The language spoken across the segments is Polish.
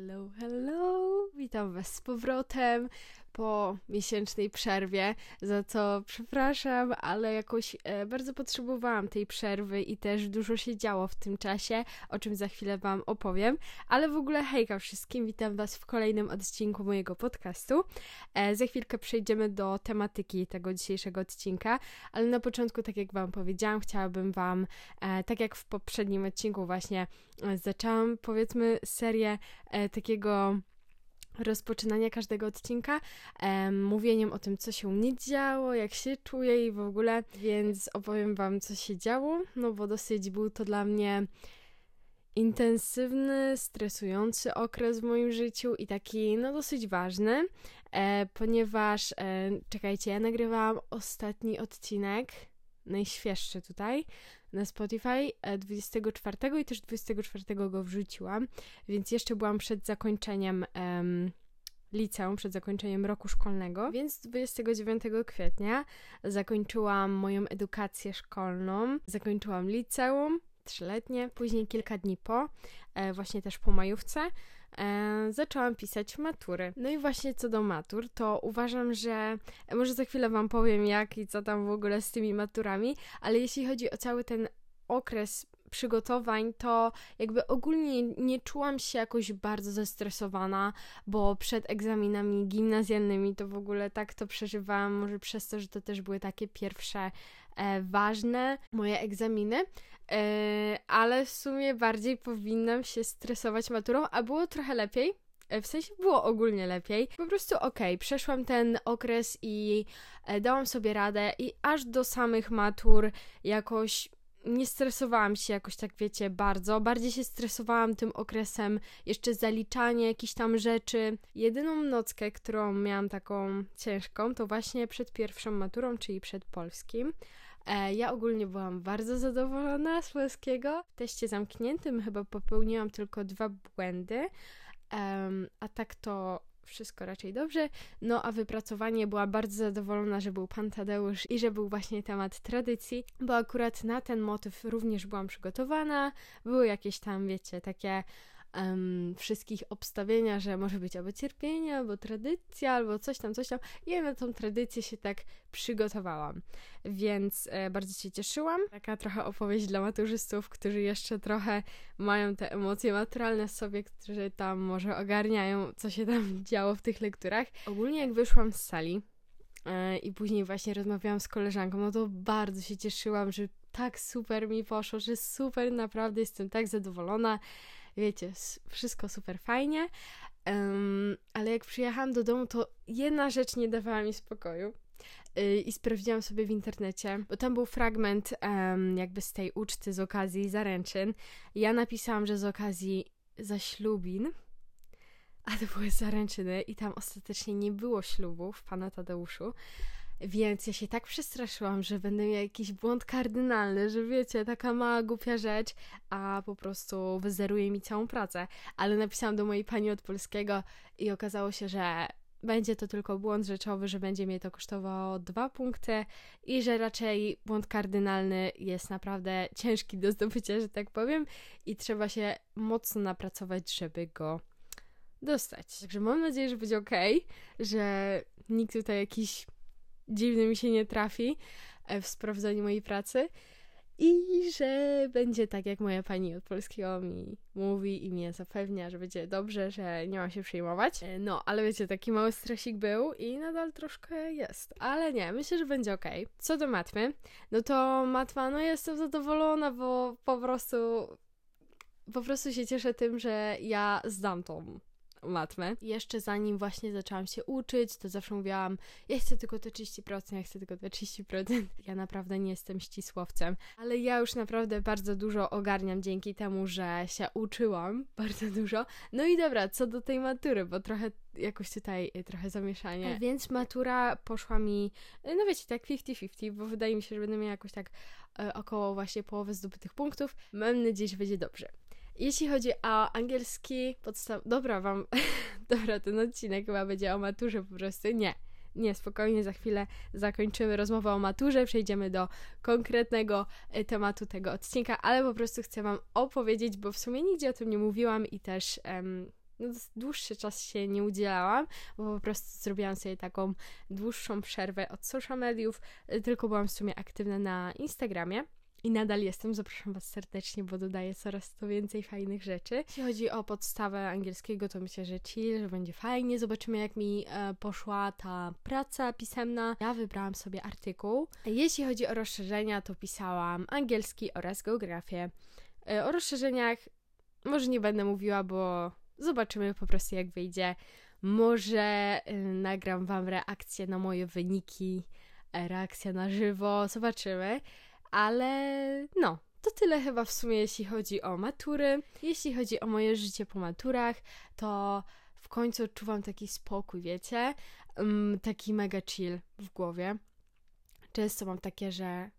Hello, hello! Witam Was z powrotem po miesięcznej przerwie, za co przepraszam, ale jakoś e, bardzo potrzebowałam tej przerwy i też dużo się działo w tym czasie, o czym za chwilę Wam opowiem. Ale w ogóle hejka wszystkim, witam Was w kolejnym odcinku mojego podcastu. E, za chwilkę przejdziemy do tematyki tego dzisiejszego odcinka, ale na początku, tak jak Wam powiedziałam, chciałabym Wam, e, tak jak w poprzednim odcinku właśnie, zaczęłam powiedzmy serię takiego rozpoczynania każdego odcinka em, mówieniem o tym, co się nie działo, jak się czuję i w ogóle, więc opowiem Wam, co się działo, no bo dosyć był to dla mnie intensywny, stresujący okres w moim życiu i taki, no dosyć ważny, e, ponieważ, e, czekajcie, ja nagrywałam ostatni odcinek, najświeższy tutaj, na Spotify 24 e, i też 24 go wrzuciłam, więc jeszcze byłam przed zakończeniem um, liceum, przed zakończeniem roku szkolnego, więc 29 kwietnia zakończyłam moją edukację szkolną, zakończyłam liceum trzyletnie, później kilka dni po, e, właśnie też po majówce, e, zaczęłam pisać matury. No i właśnie co do matur, to uważam, że e, może za chwilę Wam powiem jak i co tam w ogóle z tymi maturami, ale jeśli chodzi o cały ten okres przygotowań, to jakby ogólnie nie czułam się jakoś bardzo zestresowana, bo przed egzaminami gimnazjalnymi to w ogóle tak to przeżywałam, może przez to, że to też były takie pierwsze ważne moje egzaminy, e, ale w sumie bardziej powinnam się stresować maturą, a było trochę lepiej. E, w sensie było ogólnie lepiej. Po prostu okej, okay, przeszłam ten okres i e, dałam sobie radę i aż do samych matur jakoś nie stresowałam się jakoś tak, wiecie, bardzo. Bardziej się stresowałam tym okresem jeszcze zaliczanie jakichś tam rzeczy. Jedyną nockę, którą miałam taką ciężką, to właśnie przed pierwszą maturą, czyli przed polskim. E, ja ogólnie byłam bardzo zadowolona z polskiego. W teście zamkniętym chyba popełniłam tylko dwa błędy, a tak to wszystko raczej dobrze. No a wypracowanie była bardzo zadowolona, że był pan Tadeusz i że był właśnie temat tradycji, bo akurat na ten motyw również byłam przygotowana. Były jakieś tam, wiecie, takie um, wszystkich obstawienia, że może być albo cierpienie, albo tradycja, albo coś tam, coś tam. I ja na tą tradycję się tak przygotowałam. Więc e, bardzo się cieszyłam. Taka trochę opowieść dla maturzystów, którzy jeszcze trochę mają te emocje maturalne w sobie, którzy tam może ogarniają, co się tam działo w tych lekturach. Ogólnie jak wyszłam z sali, e, i później właśnie rozmawiałam z koleżanką, no to bardzo się cieszyłam, że tak super mi poszło, że super, naprawdę jestem tak zadowolona wiecie, wszystko super fajnie, um, ale jak przyjechałam do domu, to jedna rzecz nie dawała mi spokoju. Yy, I sprawdziłam sobie w internecie, bo tam był fragment um, jakby z tej uczty z okazji zaręczyn. Ja napisałam, że z okazji zaślubin, a to były zaręczyny i tam ostatecznie nie było ślubów pana Tadeuszu. Więc ja się tak przestraszyłam, że będę miała jakiś błąd kardynalny, że wiecie, taka mała głupia rzecz, a po prostu wyzeruje mi całą pracę. Ale napisałam do mojej pani od polskiego i okazało się, że będzie to tylko błąd rzeczowy, że będzie mnie to kosztowało dwa punkty i że raczej błąd kardynalny jest naprawdę ciężki do zdobycia, że tak powiem, i trzeba się mocno napracować, żeby go dostać. Także mam nadzieję, że będzie ok, że nikt tutaj jakiś dziwny mi się nie trafi e, w sprawdzaniu mojej pracy i że będzie tak, jak moja pani od polskiego mi mówi i mnie zapewnia, że będzie dobrze, że nie ma się przejmować. E, no, ale wiecie, taki mały stresik był i nadal troszkę jest. Ale nie, myślę, że będzie ok. Co do matmy, no to matma, no jestem zadowolona, bo po prostu po prostu się cieszę tym, że ja zdam tą matmę. Jeszcze zanim właśnie zaczęłam się uczyć, to zawsze mówiłam, ja chcę tylko te 30%, ja chcę tylko te 30%. Ja naprawdę nie jestem ścisłowcem, ale ja już naprawdę bardzo dużo ogarniam dzięki temu, że się uczyłam, bardzo dużo. No i dobra, co do tej matury, bo trochę jakoś tutaj y, trochę zamieszanie. Więc matura poszła mi, y, no wiecie, tak 50-50, bo wydaje mi się, że będę miała jakoś tak y, około właśnie połowy zdobytych punktów. Mam nadzieję, że będzie dobrze. Jeśli chodzi o angielski podstaw... Dobra, wam... Dobra, ten odcinek chyba będzie o maturze po prostu. Nie. Nie, spokojnie, za chwilę zakończymy rozmowę o maturze, przejdziemy do konkretnego e, tematu tego odcinka, ale po prostu chcę Wam opowiedzieć, bo w sumie nigdzie o tym nie mówiłam i też no, dłuższy czas się nie udzielałam, bo po prostu zrobiłam sobie taką dłuższą przerwę od social mediów, y, tylko byłam w sumie aktywna na Instagramie. I nadal jestem, zapraszam Was serdecznie, bo dodaję coraz to więcej fajnych rzeczy. Jeśli chodzi o podstawę angielskiego, to myślę, że chill, że będzie fajnie. Zobaczymy, jak mi e, poszła ta praca pisemna. Ja wybrałam sobie artykuł. Jeśli chodzi o rozszerzenia, to pisałam angielski oraz geografię. E, o rozszerzeniach może nie będę mówiła, bo zobaczymy po prostu, jak wyjdzie. Może e, nagram Wam reakcję na moje wyniki, e, reakcja na żywo, zobaczymy. Ale no, to tyle chyba w sumie, jeśli chodzi o matury. Jeśli chodzi o moje życie po maturach, to w końcu odczuwam taki spokój, wiecie? Um, taki mega chill w głowie. Często mam takie, że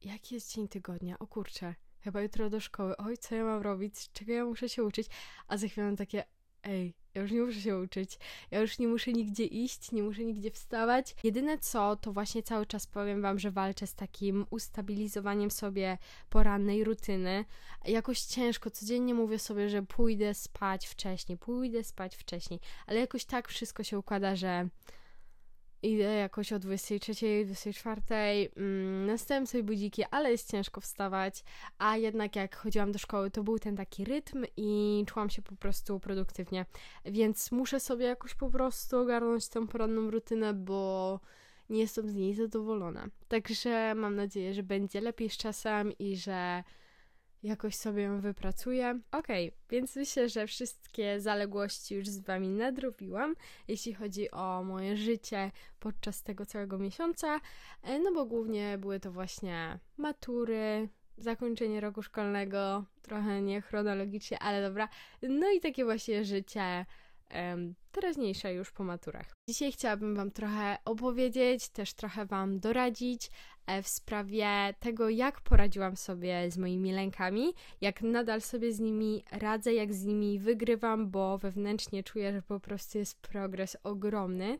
jaki jest dzień tygodnia? O kurczę, chyba jutro do szkoły. Oj, co ja mam robić? Czego ja muszę się uczyć? A za chwilę mam takie, ej, ja już nie muszę się uczyć, ja już nie muszę nigdzie iść, nie muszę nigdzie wstawać. Jedyne co, to właśnie cały czas powiem Wam, że walczę z takim ustabilizowaniem sobie porannej rutyny. Jakoś ciężko, codziennie mówię sobie, że pójdę spać wcześniej, pójdę spać wcześniej, ale jakoś tak wszystko się układa, że idę jakoś o 23, 24, mm, następem sobie budziki, ale jest ciężko wstawać, a jednak jak chodziłam do szkoły, to był ten taki rytm i czułam się po prostu produktywnie, więc muszę sobie jakoś po prostu ogarnąć tę poranną rutynę, bo nie jestem z niej zadowolona. Także mam nadzieję, że będzie lepiej z czasem i że jakoś sobie ją wypracuję. Okej, okay, więc myślę, że wszystkie zaległości już z Wami nadrobiłam, jeśli chodzi o moje życie podczas tego całego miesiąca, e, no bo głównie były to właśnie matury, zakończenie roku szkolnego, trochę niechronologicznie, ale dobra, no i takie właśnie życie teraźniejsze już po maturach. Dzisiaj chciałabym Wam trochę opowiedzieć, też trochę Wam doradzić e, w sprawie tego, jak poradziłam sobie z moimi lękami, jak nadal sobie z nimi radzę, jak z nimi wygrywam, bo wewnętrznie czuję, że po prostu jest progres ogromny.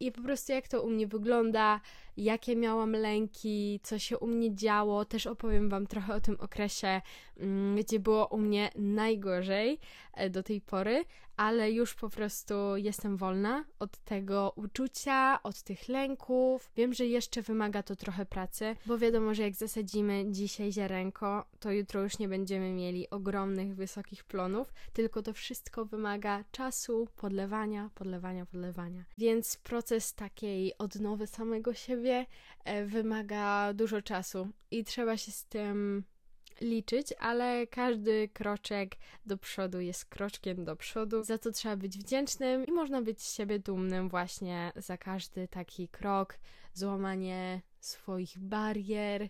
I po prostu jak to u mnie wygląda, jakie miałam lęki, co się u mnie działo. Też opowiem Wam trochę o tym okresie, um, gdzie było u mnie najgorzej e, do tej pory, ale już po prostu jestem wolna od tego uczucia, od tych lęków. Wiem, że jeszcze wymaga to trochę pracy, bo wiadomo, że jak zasadzimy dzisiaj ziarenko, to jutro już nie będziemy mieli ogromnych, wysokich plonów, tylko to wszystko wymaga czasu, podlewania, podlewania, podlewania. Więc proces takiej odnowy samego siebie e, wymaga dużo czasu i trzeba się z tym liczyć, ale każdy kroczek do przodu jest kroczkiem do przodu. Za to trzeba być wdzięcznym i można być z siebie dumnym właśnie za każdy taki krok, złamanie swoich barier,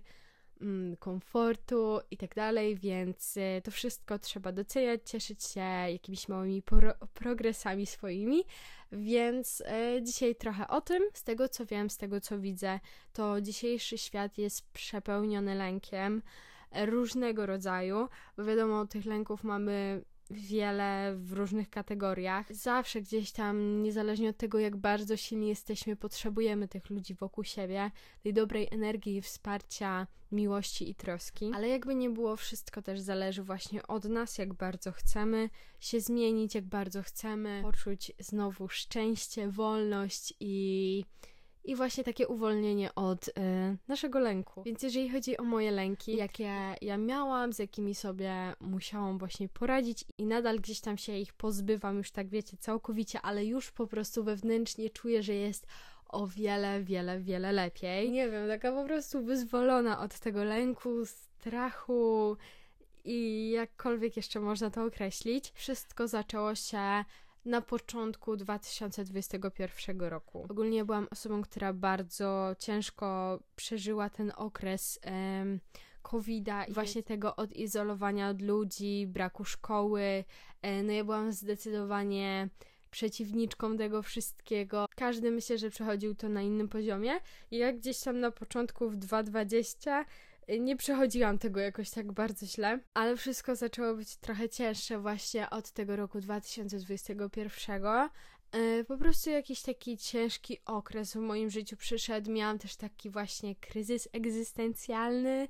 komfortu i tak dalej, więc y, to wszystko trzeba doceniać, cieszyć się jakimiś małymi pro progresami swoimi. Więc y, dzisiaj trochę o tym. Z tego co wiem, z tego co widzę, to dzisiejszy świat jest przepełniony lękiem różnego rodzaju, bo wiadomo, tych lęków mamy wiele w różnych kategoriach. Zawsze gdzieś tam, niezależnie od tego, jak bardzo silni jesteśmy, potrzebujemy tych ludzi wokół siebie, tej dobrej energii, wsparcia, miłości i troski. Ale jakby nie było, wszystko też zależy właśnie od nas, jak bardzo chcemy się zmienić, jak bardzo chcemy poczuć znowu szczęście, wolność i i właśnie takie uwolnienie od y, naszego lęku. Więc jeżeli chodzi o moje lęki, jakie ja miałam, z jakimi sobie musiałam właśnie poradzić i nadal gdzieś tam się ich pozbywam, już tak wiecie, całkowicie, ale już po prostu wewnętrznie czuję, że jest o wiele, wiele, wiele lepiej. Nie wiem, taka po prostu wyzwolona od tego lęku, strachu i jakkolwiek jeszcze można to określić. Wszystko zaczęło się na początku 2021 roku. Ogólnie byłam osobą, która bardzo ciężko przeżyła ten okres um, COVID-a i właśnie tego odizolowania od ludzi, braku szkoły. E, no ja byłam zdecydowanie przeciwniczką tego wszystkiego. Każdy myślę, że przechodził to na innym poziomie. I jak gdzieś tam na początku w 2020 nie przechodziłam tego jakoś tak bardzo źle, ale wszystko zaczęło być trochę cięższe właśnie od tego roku 2021. E, po prostu jakiś taki ciężki okres w moim życiu przyszedł. Miałam też taki właśnie kryzys egzystencjalny,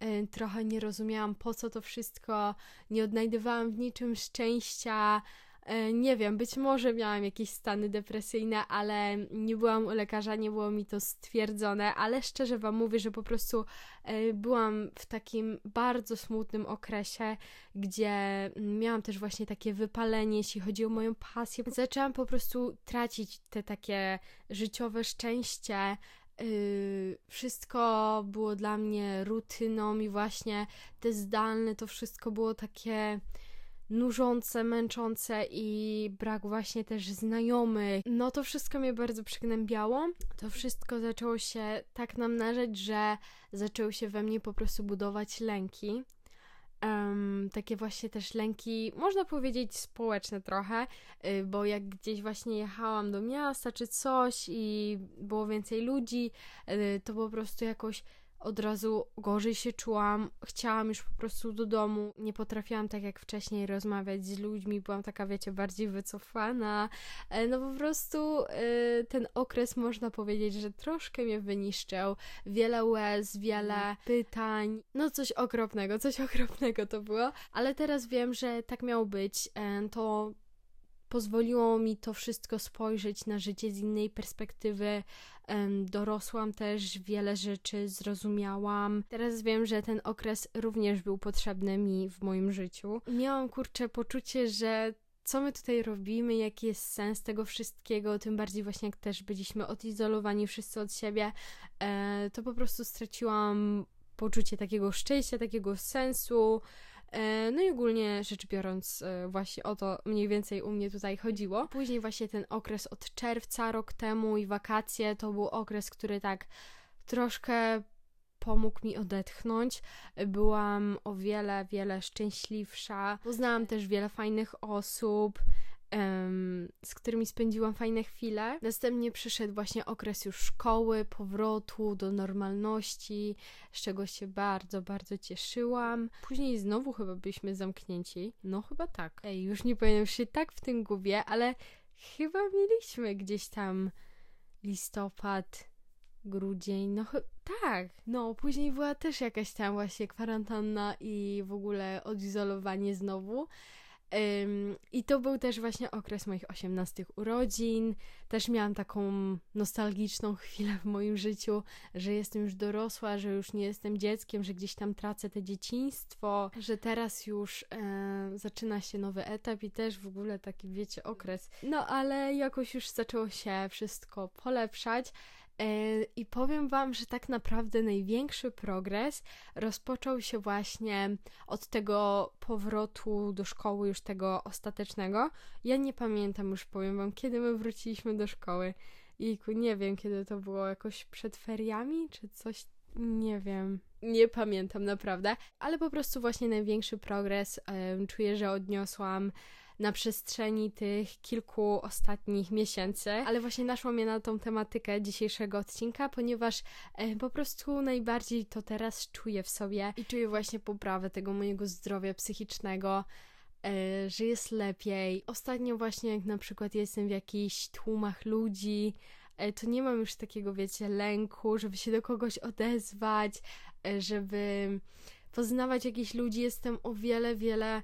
e, trochę nie rozumiałam po co to wszystko, nie odnajdywałam w niczym szczęścia, nie wiem, być może miałam jakieś stany depresyjne, ale nie byłam u lekarza, nie było mi to stwierdzone, ale szczerze Wam mówię, że po prostu e, byłam w takim bardzo smutnym okresie, gdzie miałam też właśnie takie wypalenie, jeśli chodzi o moją pasję. Zaczęłam po prostu tracić te takie życiowe szczęście, Yy, wszystko było dla mnie rutyną i właśnie te zdalne, to wszystko było takie nużące, męczące i brak właśnie też znajomych. No to wszystko mnie bardzo przygnębiało. To wszystko zaczęło się tak namnażać, że zaczęły się we mnie po prostu budować lęki. Um, takie właśnie też lęki, można powiedzieć społeczne trochę, yy, bo jak gdzieś właśnie jechałam do miasta czy coś i było więcej ludzi, yy, to po prostu jakoś od razu gorzej się czułam, chciałam już po prostu do domu, nie potrafiłam tak jak wcześniej rozmawiać z ludźmi, byłam taka, wiecie, bardziej wycofana. E, no po prostu e, ten okres można powiedzieć, że troszkę mnie wyniszczył. Wiele łez, wiele mhm. pytań, no coś okropnego, coś okropnego to było, ale teraz wiem, że tak miało być. E, to pozwoliło mi to wszystko spojrzeć na życie z innej perspektywy. Dorosłam też, wiele rzeczy zrozumiałam. Teraz wiem, że ten okres również był potrzebny mi w moim życiu. Miałam kurczę poczucie, że co my tutaj robimy, jaki jest sens tego wszystkiego, tym bardziej właśnie jak też byliśmy odizolowani wszyscy od siebie, e, to po prostu straciłam poczucie takiego szczęścia, takiego sensu. E, no i ogólnie rzecz biorąc, e, właśnie o to mniej więcej u mnie tutaj chodziło. Później właśnie ten okres od czerwca rok temu i wakacje to był okres, który tak troszkę pomógł mi odetchnąć. Byłam o wiele, wiele szczęśliwsza. Poznałam też wiele fajnych osób z którymi spędziłam fajne chwile. Następnie przyszedł właśnie okres już szkoły, powrotu do normalności, z czego się bardzo, bardzo cieszyłam. Później znowu chyba byliśmy zamknięci. No chyba tak. Ej, już nie powiem się tak w tym gubię, ale chyba mieliśmy gdzieś tam listopad, grudzień, no tak. No, później była też jakaś tam właśnie kwarantanna i w ogóle odizolowanie znowu. I to był też właśnie okres moich 18 urodzin. Też miałam taką nostalgiczną chwilę w moim życiu, że jestem już dorosła, że już nie jestem dzieckiem, że gdzieś tam tracę te dzieciństwo, że teraz już e, zaczyna się nowy etap i też w ogóle taki, wiecie, okres. No ale jakoś już zaczęło się wszystko polepszać. E, I powiem Wam, że tak naprawdę największy progres rozpoczął się właśnie od tego powrotu do szkoły, już tego ostatecznego. Ja nie pamiętam już, powiem Wam, kiedy my wróciliśmy do szkoły. I nie wiem, kiedy to było, jakoś przed feriami, czy coś, nie wiem. Nie pamiętam naprawdę, ale po prostu właśnie największy progres czuję, że odniosłam na przestrzeni tych kilku ostatnich miesięcy, ale właśnie naszło mnie na tą tematykę dzisiejszego odcinka, ponieważ e, po prostu najbardziej to teraz czuję w sobie i czuję właśnie poprawę tego mojego zdrowia psychicznego. E, że jest lepiej. Ostatnio właśnie jak na przykład jestem w jakichś tłumach ludzi, e, to nie mam już takiego, wiecie, lęku, żeby się do kogoś odezwać, żeby poznawać jakichś ludzi. Jestem o wiele, wiele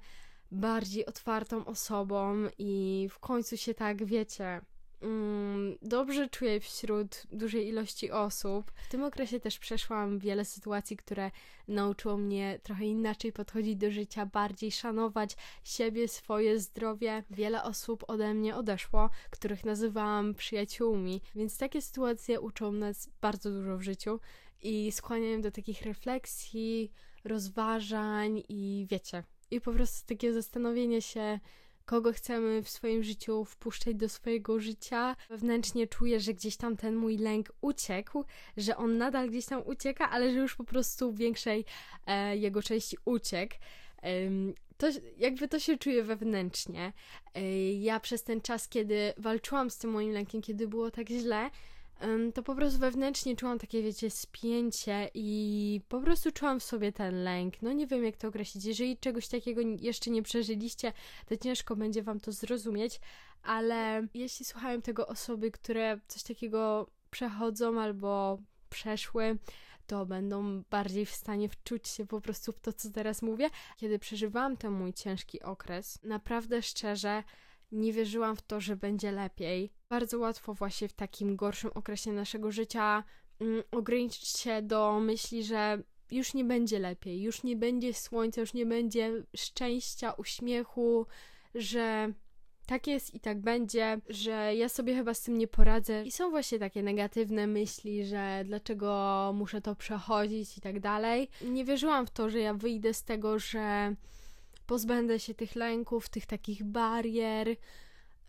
bardziej otwartą osobą i w końcu się tak, wiecie, mm, dobrze czuję wśród dużej ilości osób. W tym okresie też przeszłam wiele sytuacji, które nauczyło mnie trochę inaczej podchodzić do życia, bardziej szanować siebie, swoje zdrowie. Wiele osób ode mnie odeszło, których nazywałam przyjaciółmi, więc takie sytuacje uczą nas bardzo dużo w życiu i skłaniają do takich refleksji, rozważań i wiecie, i po prostu takie zastanowienie się, kogo chcemy w swoim życiu wpuszczać do swojego życia. Wewnętrznie czuję, że gdzieś tam ten mój lęk uciekł, że on nadal gdzieś tam ucieka, ale że już po prostu w większej e, jego części uciekł. E, to, jakby to się czuje wewnętrznie. E, ja przez ten czas, kiedy walczyłam z tym moim lękiem, kiedy było tak źle, to po prostu wewnętrznie czułam takie, wiecie, spięcie i po prostu czułam w sobie ten lęk. No nie wiem, jak to określić. Jeżeli czegoś takiego jeszcze nie przeżyliście, to ciężko będzie wam to zrozumieć, ale jeśli słuchają tego osoby, które coś takiego przechodzą albo przeszły, to będą bardziej w stanie wczuć się po prostu w to, co teraz mówię. Kiedy przeżywałam ten mój ciężki okres, naprawdę szczerze nie wierzyłam w to, że będzie lepiej. Bardzo łatwo właśnie w takim gorszym okresie naszego życia mm, ograniczyć się do myśli, że już nie będzie lepiej, już nie będzie słońca, już nie będzie szczęścia, uśmiechu, że tak jest i tak będzie, że ja sobie chyba z tym nie poradzę. I są właśnie takie negatywne myśli, że dlaczego muszę to przechodzić i tak dalej. Nie wierzyłam w to, że ja wyjdę z tego, że pozbędę się tych lęków, tych takich barier.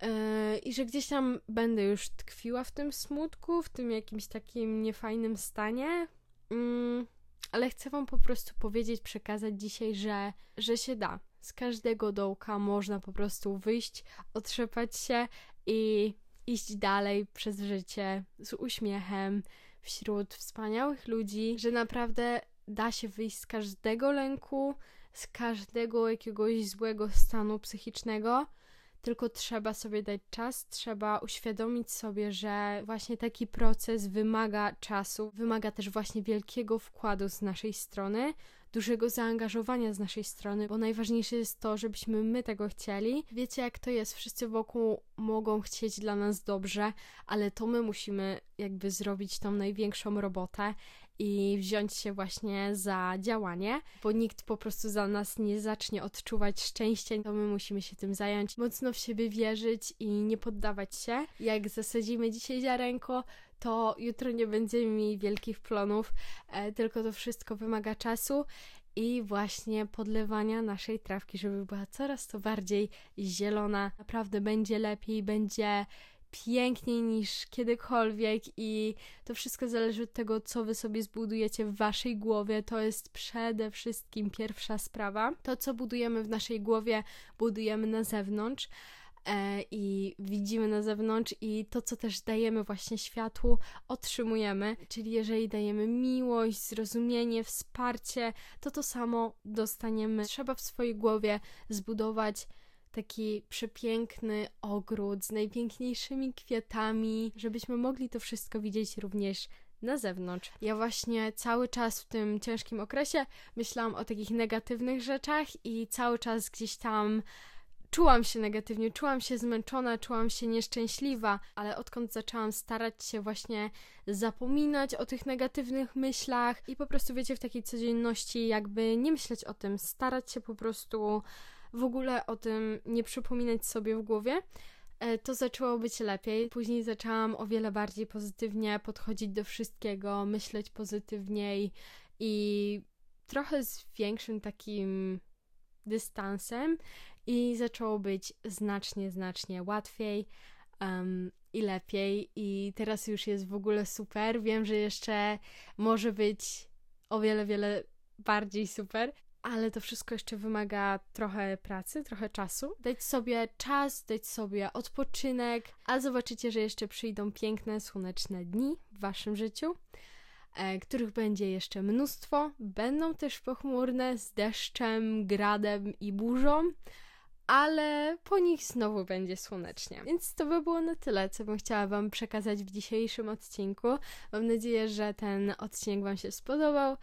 Yy, I że gdzieś tam będę już tkwiła w tym smutku, w tym jakimś takim niefajnym stanie. Yy, ale chcę Wam po prostu powiedzieć, przekazać dzisiaj, że, że się da. Z każdego dołka można po prostu wyjść, otrzepać się i iść dalej przez życie z uśmiechem wśród wspaniałych ludzi, że naprawdę da się wyjść z każdego lęku, z każdego jakiegoś złego stanu psychicznego tylko trzeba sobie dać czas, trzeba uświadomić sobie, że właśnie taki proces wymaga czasu, wymaga też właśnie wielkiego wkładu z naszej strony, dużego zaangażowania z naszej strony, bo najważniejsze jest to, żebyśmy my tego chcieli. Wiecie, jak to jest, wszyscy wokół mogą chcieć dla nas dobrze, ale to my musimy jakby zrobić tą największą robotę i wziąć się właśnie za działanie, bo nikt po prostu za nas nie zacznie odczuwać szczęścia, to my musimy się tym zająć, mocno w siebie wierzyć i nie poddawać się. Jak zasadzimy dzisiaj ziarenko, to jutro nie będziemy mieli wielkich plonów, e, tylko to wszystko wymaga czasu i właśnie podlewania naszej trawki, żeby była coraz to bardziej zielona. Naprawdę będzie lepiej, będzie piękniej niż kiedykolwiek i to wszystko zależy od tego, co wy sobie zbudujecie w waszej głowie. To jest przede wszystkim pierwsza sprawa. To, co budujemy w naszej głowie, budujemy na zewnątrz. E, I widzimy na zewnątrz, i to, co też dajemy właśnie światłu, otrzymujemy. Czyli jeżeli dajemy miłość, zrozumienie, wsparcie, to to samo dostaniemy. Trzeba w swojej głowie zbudować taki przepiękny ogród z najpiękniejszymi kwiatami, żebyśmy mogli to wszystko widzieć również na zewnątrz. Ja właśnie cały czas w tym ciężkim okresie myślałam o takich negatywnych rzeczach i cały czas gdzieś tam czułam się negatywnie, czułam się zmęczona, czułam się nieszczęśliwa, ale odkąd zaczęłam starać się właśnie zapominać o tych negatywnych myślach i po prostu wiecie w takiej codzienności jakby nie myśleć o tym, starać się po prostu w ogóle o tym nie przypominać sobie w głowie, e, to zaczęło być lepiej. Później zaczęłam o wiele bardziej pozytywnie podchodzić do wszystkiego, myśleć pozytywniej i trochę z większym takim dystansem i zaczęło być znacznie, znacznie łatwiej um, i lepiej i teraz już jest w ogóle super. Wiem, że jeszcze może być o wiele, wiele bardziej super, ale to wszystko jeszcze wymaga trochę pracy, trochę czasu. Dać sobie czas, dać sobie odpoczynek, a zobaczycie, że jeszcze przyjdą piękne, słoneczne dni w waszym życiu, e, których będzie jeszcze mnóstwo. Będą też pochmurne z deszczem, gradem i burzą. Ale po nich znowu będzie słonecznie. Więc to by było na tyle, co bym chciała Wam przekazać w dzisiejszym odcinku. Mam nadzieję, że ten odcinek Wam się spodobał,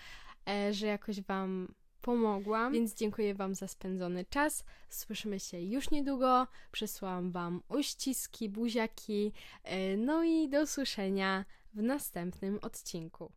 e, że jakoś Wam pomogłam, więc dziękuję Wam za spędzony czas. Słyszymy się już niedługo. Przesłałam Wam uściski, buziaki. E, no i do usłyszenia w następnym odcinku.